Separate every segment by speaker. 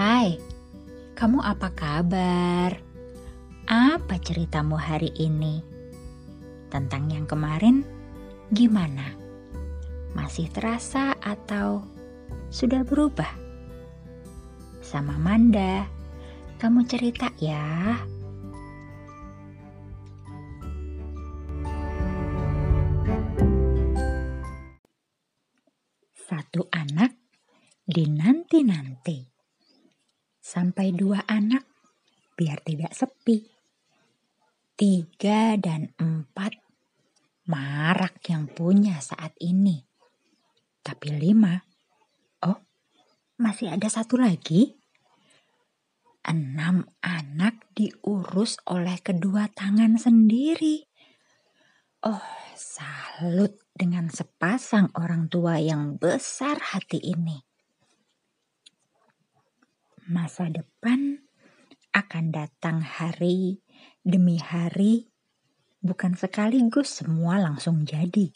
Speaker 1: Hai, kamu apa kabar? Apa ceritamu hari ini? Tentang yang kemarin, gimana? Masih terasa atau sudah berubah? Sama Manda, kamu cerita ya. Satu anak dinanti-nanti. Sampai dua anak biar tidak sepi. Tiga dan empat marak yang punya saat ini. Tapi lima, oh masih ada satu lagi. Enam anak diurus oleh kedua tangan sendiri. Oh, salut dengan sepasang orang tua yang besar hati ini. Masa depan akan datang hari demi hari, bukan sekaligus semua langsung jadi.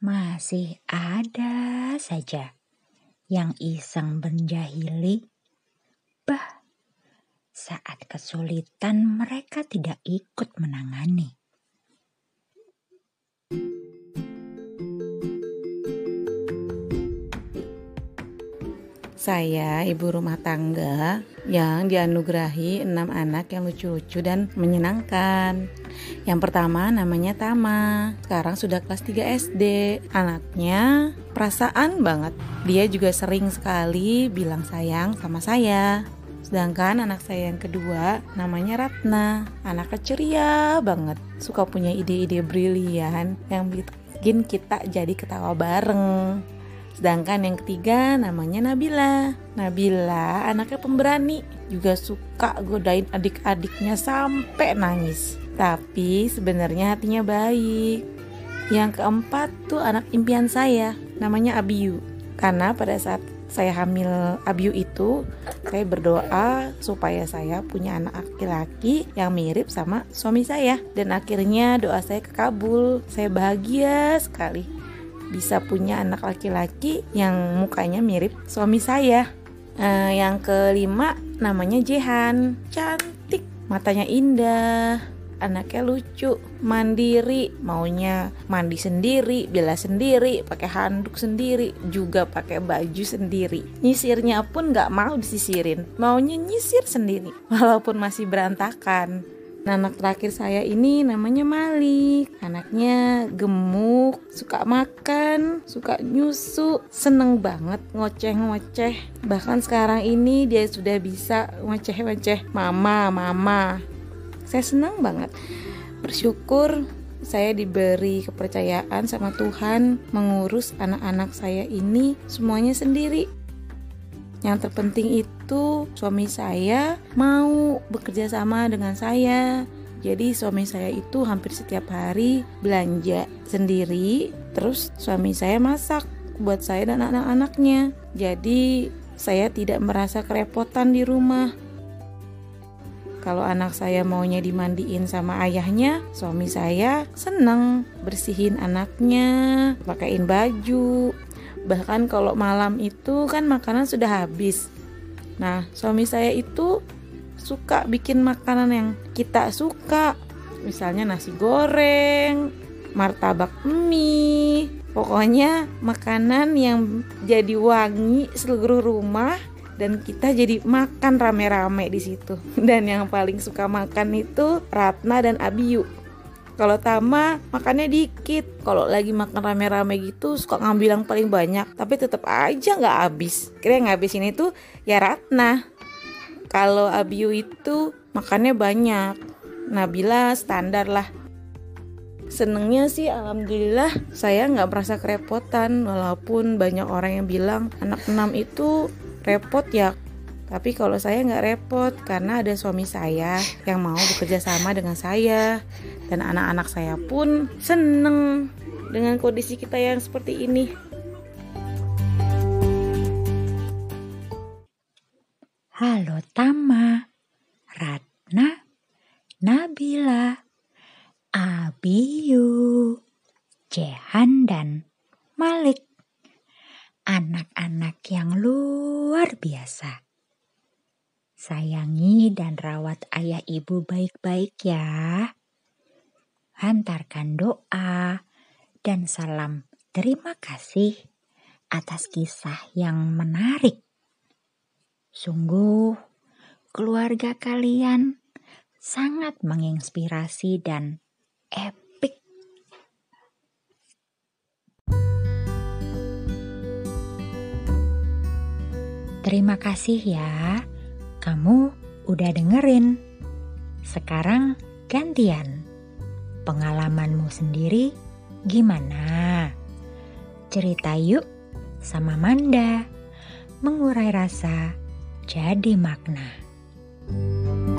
Speaker 1: Masih ada saja yang iseng menjahili bah, saat kesulitan mereka tidak ikut menangani.
Speaker 2: Saya ibu rumah tangga yang dianugerahi enam anak yang lucu-lucu dan menyenangkan. Yang pertama namanya Tama, sekarang sudah kelas 3 SD. Anaknya perasaan banget. Dia juga sering sekali bilang sayang sama saya. Sedangkan anak saya yang kedua namanya Ratna, anak ceria banget, suka punya ide-ide brilian yang bikin kita jadi ketawa bareng. Sedangkan yang ketiga namanya Nabila. Nabila anaknya pemberani, juga suka godain adik-adiknya sampai nangis. Tapi sebenarnya hatinya baik. Yang keempat tuh anak impian saya, namanya Abiyu. Karena pada saat saya hamil Abiyu itu, saya berdoa supaya saya punya anak laki-laki yang mirip sama suami saya. Dan akhirnya doa saya kekabul. Saya bahagia sekali bisa punya anak laki-laki yang mukanya mirip suami saya. Uh, yang kelima namanya Jehan, cantik, matanya indah, anaknya lucu, mandiri, maunya mandi sendiri, bela sendiri, pakai handuk sendiri, juga pakai baju sendiri. Nyisirnya pun nggak mau disisirin, maunya nyisir sendiri, walaupun masih berantakan. Anak terakhir saya ini namanya Malik. Anaknya gemuk, suka makan, suka nyusu, seneng banget ngoceh-ngoceh. Bahkan sekarang ini dia sudah bisa ngoceh-ngoceh mama, mama. Saya senang banget. Bersyukur saya diberi kepercayaan sama Tuhan mengurus anak-anak saya ini semuanya sendiri. Yang terpenting itu suami saya mau bekerja sama dengan saya. Jadi suami saya itu hampir setiap hari belanja sendiri, terus suami saya masak buat saya dan anak-anaknya. Jadi saya tidak merasa kerepotan di rumah. Kalau anak saya maunya dimandiin sama ayahnya, suami saya seneng bersihin anaknya, pakaiin baju, Bahkan kalau malam itu kan makanan sudah habis. Nah, suami saya itu suka bikin makanan yang kita suka. Misalnya nasi goreng, martabak mie, pokoknya makanan yang jadi wangi seluruh rumah dan kita jadi makan rame-rame di situ. Dan yang paling suka makan itu Ratna dan Abiyu. Kalau Tama makannya dikit. Kalau lagi makan rame-rame gitu suka ngambil yang paling banyak. Tapi tetap aja nggak habis. Kira yang ngabisin itu ya Ratna. Kalau Abiu itu makannya banyak. Nabila standar lah. Senengnya sih alhamdulillah saya nggak merasa kerepotan walaupun banyak orang yang bilang anak enam itu repot ya tapi kalau saya nggak repot karena ada suami saya yang mau bekerja sama dengan saya dan anak-anak saya pun seneng dengan kondisi kita yang seperti ini.
Speaker 1: Halo Tama, Ratna, Nabila, Abiyu, Jehan dan Malik. anak-anak yang luar biasa. Sayangi dan rawat ayah ibu baik-baik ya. Hantarkan doa dan salam terima kasih atas kisah yang menarik. Sungguh, keluarga kalian sangat menginspirasi dan epic. Terima kasih ya kamu udah dengerin. Sekarang gantian. Pengalamanmu sendiri gimana? Cerita yuk sama Manda. Mengurai rasa jadi makna. thank you